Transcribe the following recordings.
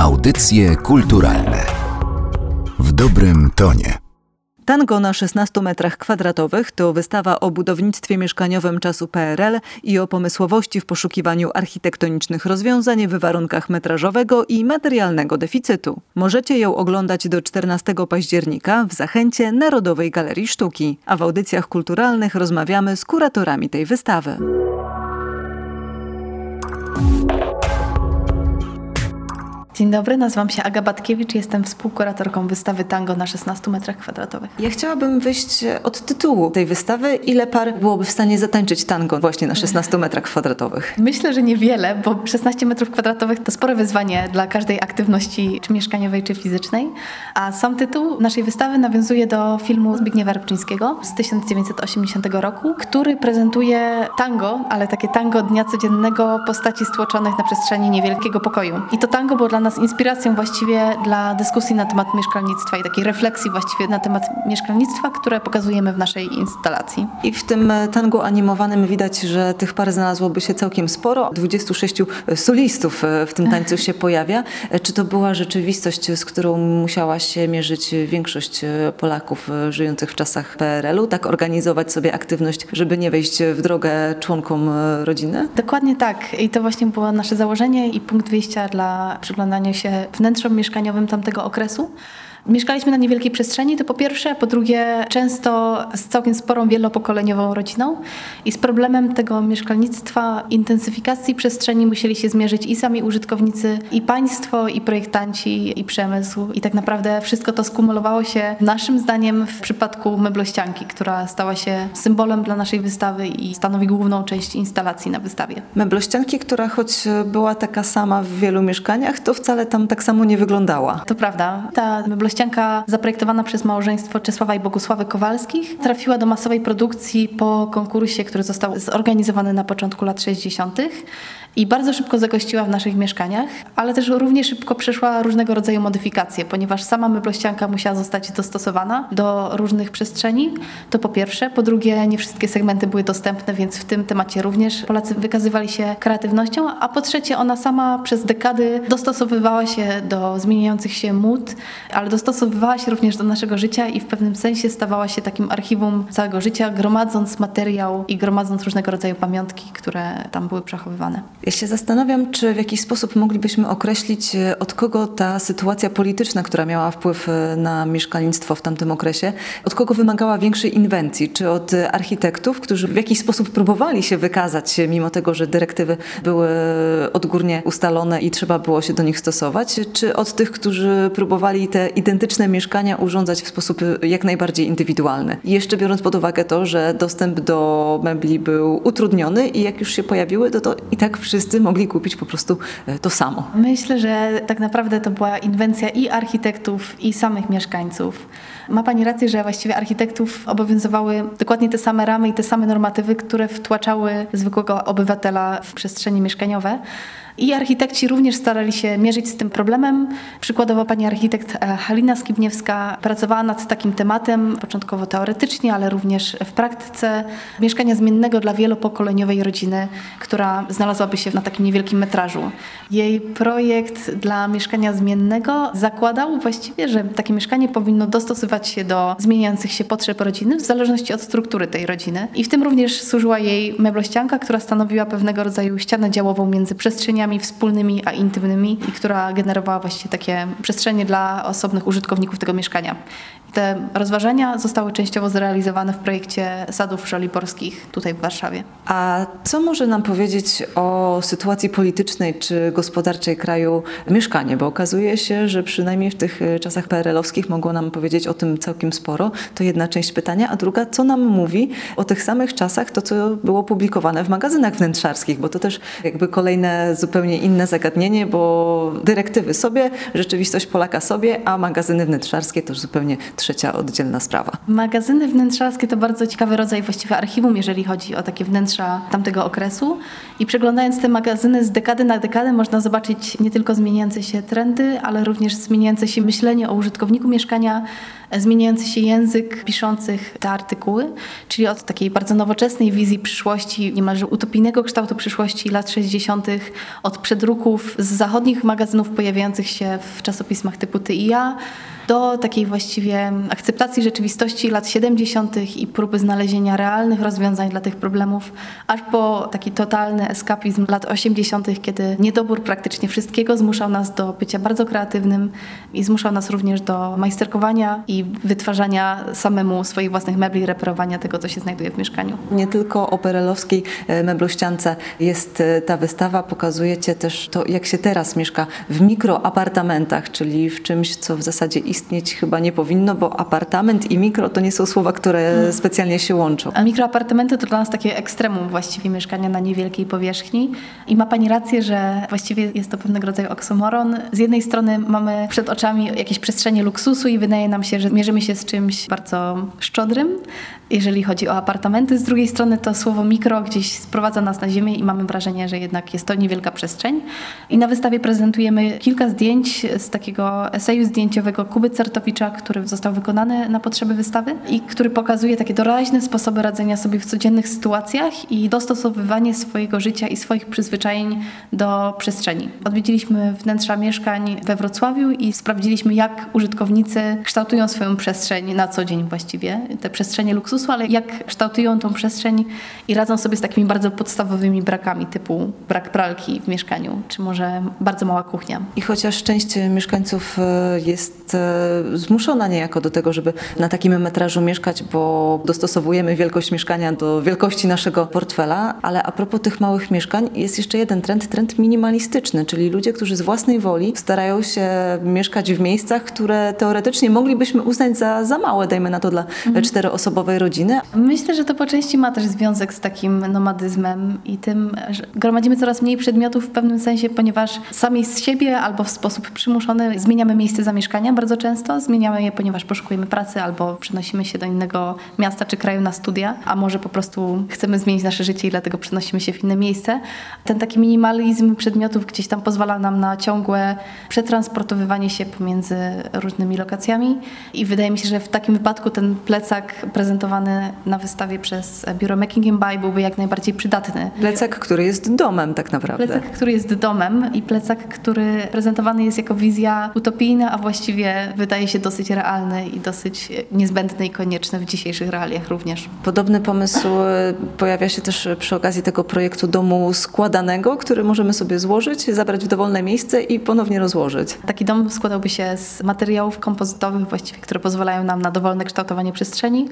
Audycje kulturalne w dobrym tonie. Tango na 16 metrach kwadratowych to wystawa o budownictwie mieszkaniowym czasu PRL i o pomysłowości w poszukiwaniu architektonicznych rozwiązań w warunkach metrażowego i materialnego deficytu. Możecie ją oglądać do 14 października w Zachęcie Narodowej Galerii Sztuki, a w audycjach kulturalnych rozmawiamy z kuratorami tej wystawy. Dzień dobry, nazywam się Aga Batkiewicz, jestem współkuratorką wystawy Tango na 16 metrach kwadratowych. Ja chciałabym wyjść od tytułu tej wystawy. Ile par byłoby w stanie zatańczyć tango właśnie na 16 metrach kwadratowych? Myślę, że niewiele, bo 16 metrów kwadratowych to spore wyzwanie dla każdej aktywności, czy mieszkaniowej, czy fizycznej. A sam tytuł naszej wystawy nawiązuje do filmu Zbigniewa Rybczyńskiego z 1980 roku, który prezentuje tango, ale takie tango dnia codziennego postaci stłoczonych na przestrzeni niewielkiego pokoju. I to tango było dla nas nas inspiracją właściwie dla dyskusji na temat mieszkalnictwa i takiej refleksji właściwie na temat mieszkalnictwa, które pokazujemy w naszej instalacji. I w tym tangu animowanym widać, że tych par znalazłoby się całkiem sporo. 26 solistów w tym tańcu się pojawia. Czy to była rzeczywistość, z którą musiała się mierzyć większość Polaków żyjących w czasach PRL-u? Tak organizować sobie aktywność, żeby nie wejść w drogę członkom rodziny? Dokładnie tak. I to właśnie było nasze założenie i punkt wyjścia dla przyglądania przyglądaniu się wnętrzom mieszkaniowym tamtego okresu. Mieszkaliśmy na niewielkiej przestrzeni, to po pierwsze, po drugie często z całkiem sporą wielopokoleniową rodziną i z problemem tego mieszkalnictwa, intensyfikacji przestrzeni musieli się zmierzyć i sami użytkownicy, i państwo, i projektanci, i przemysł i tak naprawdę wszystko to skumulowało się naszym zdaniem w przypadku meblościanki, która stała się symbolem dla naszej wystawy i stanowi główną część instalacji na wystawie. Meblościanki, która choć była taka sama w wielu mieszkaniach, to wcale tam tak samo nie wyglądała. To prawda. Ta meblościanka Ścianka zaprojektowana przez małżeństwo Czesława i Bogusławy Kowalskich trafiła do masowej produkcji po konkursie, który został zorganizowany na początku lat 60 i bardzo szybko zagościła w naszych mieszkaniach, ale też równie szybko przeszła różnego rodzaju modyfikacje, ponieważ sama meblościanka musiała zostać dostosowana do różnych przestrzeni. To po pierwsze. Po drugie, nie wszystkie segmenty były dostępne, więc w tym temacie również Polacy wykazywali się kreatywnością. A po trzecie, ona sama przez dekady dostosowywała się do zmieniających się mód, ale dostosowywała się również do naszego życia i w pewnym sensie stawała się takim archiwum całego życia, gromadząc materiał i gromadząc różnego rodzaju pamiątki, które tam były przechowywane. Ja się zastanawiam, czy w jakiś sposób moglibyśmy określić, e, od kogo ta sytuacja polityczna, która miała wpływ e, na mieszkalnictwo w tamtym okresie, od kogo wymagała większej inwencji? Czy od architektów, którzy w jakiś sposób próbowali się wykazać, mimo tego, że dyrektywy były odgórnie ustalone i trzeba było się do nich stosować? Czy od tych, którzy próbowali te identyczne mieszkania urządzać w sposób e, jak najbardziej indywidualny? Jeszcze biorąc pod uwagę to, że dostęp do mebli był utrudniony i jak już się pojawiły, to, to i tak mogli kupić po prostu e, to samo. Myślę, że tak naprawdę to była inwencja i architektów, i samych mieszkańców. Ma Pani rację, że właściwie architektów obowiązywały dokładnie te same ramy i te same normatywy, które wtłaczały zwykłego obywatela w przestrzenie mieszkaniowe. I architekci również starali się mierzyć z tym problemem. Przykładowo pani architekt e, Halina Skibniewska pracowała nad takim tematem, początkowo teoretycznie, ale również w praktyce mieszkania zmiennego dla wielopokoleniowej rodziny, która znalazłaby się na takim niewielkim metrażu. Jej projekt dla mieszkania zmiennego zakładał właściwie, że takie mieszkanie powinno dostosować się do zmieniających się potrzeb rodziny w zależności od struktury tej rodziny. I w tym również służyła jej meblościanka, która stanowiła pewnego rodzaju ścianę działową między przestrzeniami wspólnymi a intymnymi i która generowała właściwie takie przestrzenie dla osobnych użytkowników tego mieszkania. Te rozważania zostały częściowo zrealizowane w projekcie Sadów Żoliborskich tutaj w Warszawie. A co może nam powiedzieć o sytuacji politycznej czy gospodarczej kraju mieszkanie? Bo okazuje się, że przynajmniej w tych e, czasach PRL-owskich mogło nam powiedzieć o tym całkiem sporo. To jedna część pytania. A druga, co nam mówi o tych samych czasach to, co było publikowane w magazynach wnętrzarskich? Bo to też jakby kolejne zupełnie inne zagadnienie, bo dyrektywy sobie, rzeczywistość Polaka sobie, a magazyny wnętrzarskie to już zupełnie trzecia oddzielna sprawa. Magazyny wnętrzarskie to bardzo ciekawy rodzaj właściwie archiwum, jeżeli chodzi o takie wnętrza tamtego okresu. I przeglądając te magazyny z dekady na dekadę można zobaczyć nie tylko zmieniające się trendy, ale również zmieniające się myślenie o użytkowniku mieszkania, zmieniający się język piszących te artykuły, czyli od takiej bardzo nowoczesnej wizji przyszłości, niemalże utopijnego kształtu przyszłości lat 60., od przedruków z zachodnich magazynów pojawiających się w czasopismach typu Ty i ja, do takiej właściwie akceptacji rzeczywistości lat 70. i próby znalezienia realnych rozwiązań dla tych problemów, aż po taki totalny eskapizm lat 80., kiedy niedobór praktycznie wszystkiego zmuszał nas do bycia bardzo kreatywnym i zmuszał nas również do majsterkowania i wytwarzania samemu swoich własnych mebli, reperowania tego, co się znajduje w mieszkaniu. Nie tylko o perelowskiej e, meblościance jest e, ta wystawa, pokazujecie też to, jak się teraz mieszka w mikroapartamentach, czyli w czymś, co w zasadzie istnieje istnieć chyba nie powinno, bo apartament i mikro to nie są słowa, które hmm. specjalnie się łączą. A mikroapartamenty to dla nas takie ekstremum właściwie mieszkania na niewielkiej powierzchni. I ma Pani rację, że właściwie jest to pewnego rodzaju oksymoron. Z jednej strony mamy przed oczami jakieś przestrzenie luksusu i wydaje nam się, że mierzymy się z czymś bardzo szczodrym, jeżeli chodzi o apartamenty. Z drugiej strony to słowo mikro gdzieś sprowadza nas na ziemię i mamy wrażenie, że jednak jest to niewielka przestrzeń. I na wystawie prezentujemy kilka zdjęć z takiego eseju zdjęciowego Kuby Certowicza, który został wykonany na potrzeby wystawy i który pokazuje takie doraźne sposoby radzenia sobie w codziennych sytuacjach i dostosowywanie swojego życia i swoich przyzwyczajeń do przestrzeni. Odwiedziliśmy wnętrza mieszkań we Wrocławiu i sprawdziliśmy, jak użytkownicy kształtują swoją przestrzeń na co dzień właściwie, te przestrzenie luksusu ale jak kształtują tą przestrzeń i radzą sobie z takimi bardzo podstawowymi brakami, typu brak pralki w mieszkaniu, czy może bardzo mała kuchnia. I chociaż część mieszkańców e, jest e, zmuszona niejako do tego, żeby na takim metrażu mieszkać, bo dostosowujemy wielkość mieszkania do wielkości naszego portfela, ale a propos tych małych mieszkań, jest jeszcze jeden trend, trend minimalistyczny, czyli ludzie, którzy z własnej woli starają się mieszkać w miejscach, które teoretycznie moglibyśmy uznać za, za małe, dajmy na to dla mhm. czteroosobowej rodziny? Myślę, że to po części ma też związek z takim nomadyzmem i tym, że gromadzimy coraz mniej przedmiotów w pewnym sensie, ponieważ sami z siebie albo w sposób przymuszony zmieniamy miejsce zamieszkania bardzo często. Zmieniamy je, ponieważ poszukujemy pracy albo przenosimy się do innego miasta czy kraju na studia, a może po prostu chcemy zmienić nasze życie i dlatego przenosimy się w inne miejsce. Ten taki minimalizm przedmiotów gdzieś tam pozwala nam na ciągłe przetransportowywanie się pomiędzy różnymi lokacjami i wydaje mi się, że w takim wypadku ten plecak prezentowany na wystawie przez biuro Making Buy byłby jak najbardziej przydatny. Plecak, który jest domem tak naprawdę. Plecak, który jest domem i plecak, który prezentowany jest jako wizja utopijna, a właściwie wydaje się dosyć realny i dosyć niezbędny i konieczny w dzisiejszych realiach również. Podobny pomysł e, pojawia się też przy okazji tego projektu domu składanego, który możemy sobie złożyć, zabrać w dowolne miejsce i ponownie rozłożyć. Taki dom składałby się z materiałów kompozytowych właściwie, które pozwalają nam na dowolne kształtowanie przestrzeni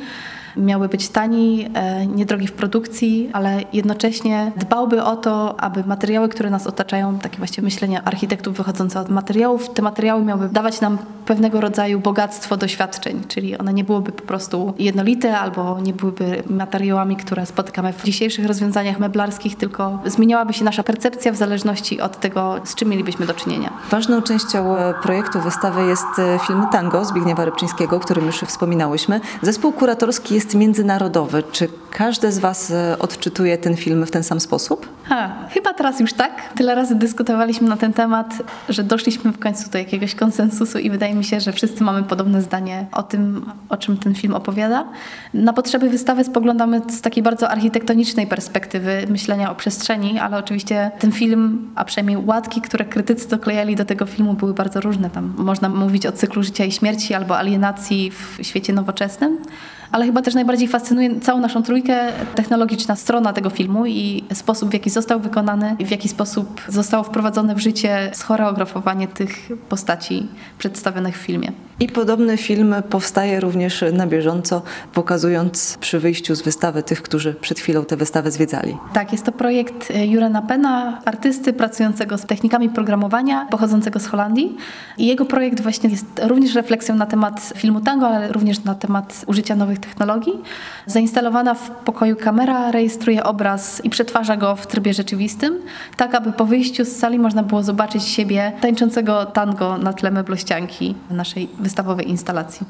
miały być tani, e, niedrogi w produkcji, ale jednocześnie dbałby o to, aby materiały, które nas otaczają, takie właściwie myślenie architektów wychodzące od materiałów, te materiały miały dawać nam pewnego rodzaju bogactwo doświadczeń, czyli one nie byłyby po prostu jednolite albo nie byłyby materiałami, które spotykamy w dzisiejszych rozwiązaniach meblarskich, tylko zmieniałaby się nasza percepcja w zależności od tego, z czym mielibyśmy do czynienia. Ważną częścią e, projektu wystawy jest e, film Tango Zbigniewa Rybczyńskiego, o którym już wspominałyśmy. Zespół kuratorski jest międzynarodowy. Czy każde z Was e, odczytuje ten film w ten sam sposób? Ha, chyba teraz już tak. Tyle razy dyskutowaliśmy na ten temat, że doszliśmy w końcu do jakiegoś konsensusu i wydaje mi się, że wszyscy mamy podobne zdanie o tym, o czym ten film opowiada. Na potrzeby wystawy spoglądamy z takiej bardzo architektonicznej perspektywy myślenia o przestrzeni, ale oczywiście ten film, a przynajmniej łatki, które krytycy doklejali do tego filmu były bardzo różne. Tam można mówić o cyklu życia i śmierci albo alienacji w świecie nowoczesnym ale chyba też najbardziej fascynuje całą naszą trójkę technologiczna strona tego filmu i sposób, w jaki został wykonany i w jaki sposób zostało wprowadzone w życie schoreografowanie tych postaci przedstawionych w filmie. I podobny film powstaje również na bieżąco, pokazując przy wyjściu z wystawy tych, którzy przed chwilą tę wystawę zwiedzali. Tak, jest to projekt Jurena Pena, artysty pracującego z technikami programowania, pochodzącego z Holandii. I jego projekt właśnie jest również refleksją na temat filmu tango, ale również na temat użycia nowych technologii. Zainstalowana w pokoju kamera rejestruje obraz i przetwarza go w trybie rzeczywistym, tak aby po wyjściu z sali można było zobaczyć siebie tańczącego tango na tle meblościanki naszej wystawowej instalacji.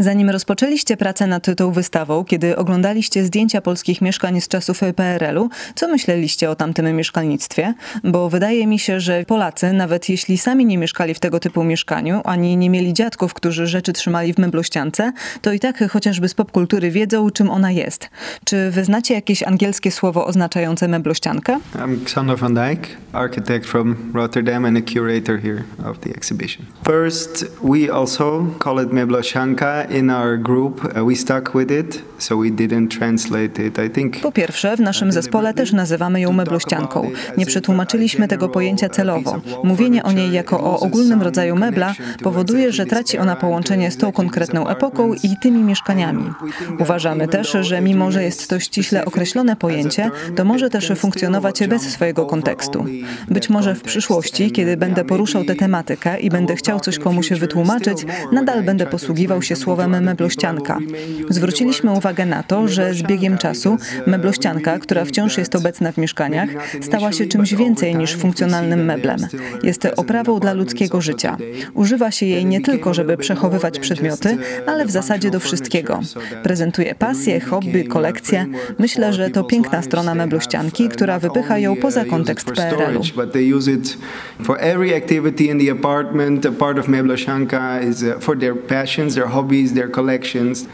Zanim rozpoczęliście pracę nad tą wystawą, kiedy oglądaliście zdjęcia polskich mieszkań z czasów PRL-u, co myśleliście o tamtym mieszkalnictwie? Bo wydaje mi się, że Polacy, nawet jeśli sami nie mieszkali w tego typu mieszkaniu, ani nie mieli dziadków, którzy rzeczy trzymali w meblościance, to i tak chociażby z popkultury wiedzą, czym ona jest. Czy wy znacie jakieś angielskie słowo oznaczające meblościankę? I'm Xander van Dijk, architect from Rotterdam and a curator here of the exhibition. First, we also call it meblościanka in our group. We stuck with it, so we didn't translate it. I think Po pierwsze, w naszym zespole też nazywamy ją meblościanką. Nie przetłumaczyliśmy tego pojęcia celowo. Mówienie o niej jako o ogólnym rodzaju mebla powoduje, że traci ona połączenie z tą konkretną epoką i tymi mieszkaniami. Uważamy też, że mimo, że jest to ściśle określone pojęcie, to może też funkcjonować bez swojego kontekstu. Być może w przyszłości, kiedy będę poruszał tę tematykę i będę chciał coś komuś wytłumaczyć, nadal będę posługiwał się słowem meblościanka. Zwróciliśmy uwagę na to, że z biegiem czasu meblościanka, która wciąż jest obecna w mieszkaniach, stała się czymś więcej niż funkcjonalnym meblem. Jest oprawą dla ludzkiego życia. Używa się jej nie tylko, żeby przechowywać przedmioty, ale w zasadzie do wszystkiego. Prezentuje pasję, hobby, kolekcje. Myślę, że to piękna strona meblościanki, która wypycha ją poza kontekst PRL-u. Every activity in the apartment. A part of Meblościanka is uh, for their passions, their hobbies, their collections.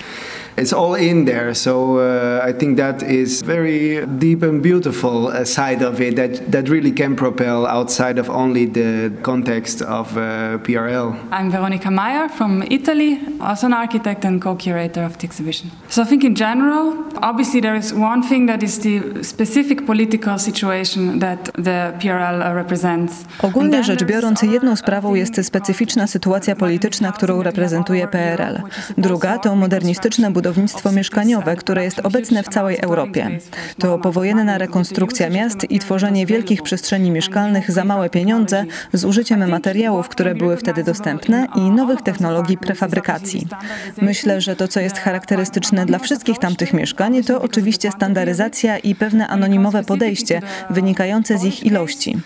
It's all in there, so uh, I think that is very deep and beautiful uh, side of it that, that really can propel outside of only the context of uh, PRL. I'm Veronica Meyer from Italy, also an architect and co-curator of the exhibition. So I think in general, obviously there is one thing that is the specific political situation that the PRL uh, represents. And Ogólnie then rzecz there's biorąc, other jedną sprawą thing, jest specyficzna sytuacja polityczna, którą reprezentuje PRL. Druga to modernistyczne budownictwo mieszkaniowe, które jest obecne w całej Europie. To powojenna rekonstrukcja miast i tworzenie wielkich przestrzeni mieszkalnych za małe pieniądze z użyciem materiałów, które były wtedy dostępne i nowych technologii prefabrykacji. Myślę, że to, co jest charakterystyczne dla wszystkich tamtych mieszkań, to oczywiście standaryzacja i pewne anonimowe podejście wynikające z ich ilości.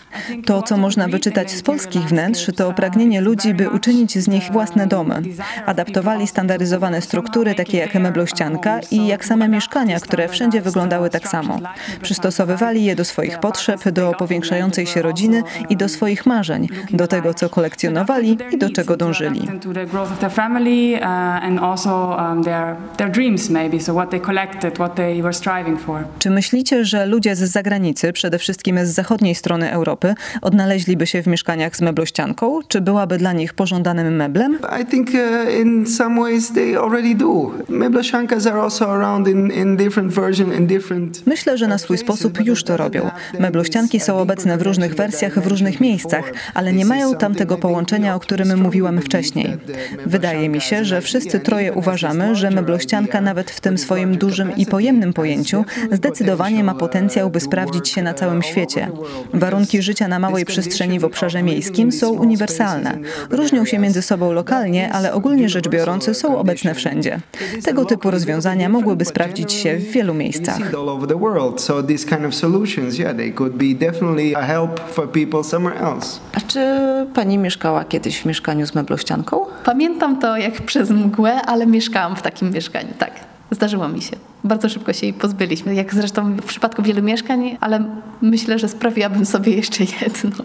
To, co można wyczytać z polskich wnętrz, to pragnienie ludzi, by uczynić z nich własne domy. Adaptowali standaryzowane struktury, takie jak meblościanka i jak same mieszkania, które wszędzie wyglądały tak samo. Przystosowywali je do swoich potrzeb, do powiększającej się rodziny i do swoich marzeń, do tego, co kolekcjonowali i do czego dążyli. Czy myślicie, że ludzie z zagranicy, przede wszystkim z zachodniej strony Europy, odnaleźliby się w mieszkaniach z meblościanką? Czy byłaby dla nich pożądanym meblem? I think uh, in some ways they already do. Meblościankas Myślę, że na swój sposób już to robią. Meblościanki są obecne w różnych wersjach, w różnych miejscach, ale nie mają tam tego połączenia, o którym mówiłem wcześniej. Wydaje mi się, że wszyscy troje uważamy, że meblościanka nawet w tym swoim dużym i pojemnym pojęciu zdecydowanie ma potencjał, by sprawdzić się na całym świecie. Warunki życia na małej przestrzeni w obszarze miejskim są uniwersalne. Różnią się między sobą lokalnie, ale ogólnie rzecz biorąc są obecne wszędzie. Tego typu rozwiązania mogłyby sprawdzić się w wielu miejscach. A czy pani mieszkała kiedyś w mieszkaniu z meblościanką? Pamiętam to jak przez mgłę, ale mieszkałam w takim mieszkaniu, tak. Zdarzyło mi się. Bardzo szybko się jej pozbyliśmy, jak zresztą w przypadku wielu mieszkań, ale myślę, że sprawiłabym sobie jeszcze jedno.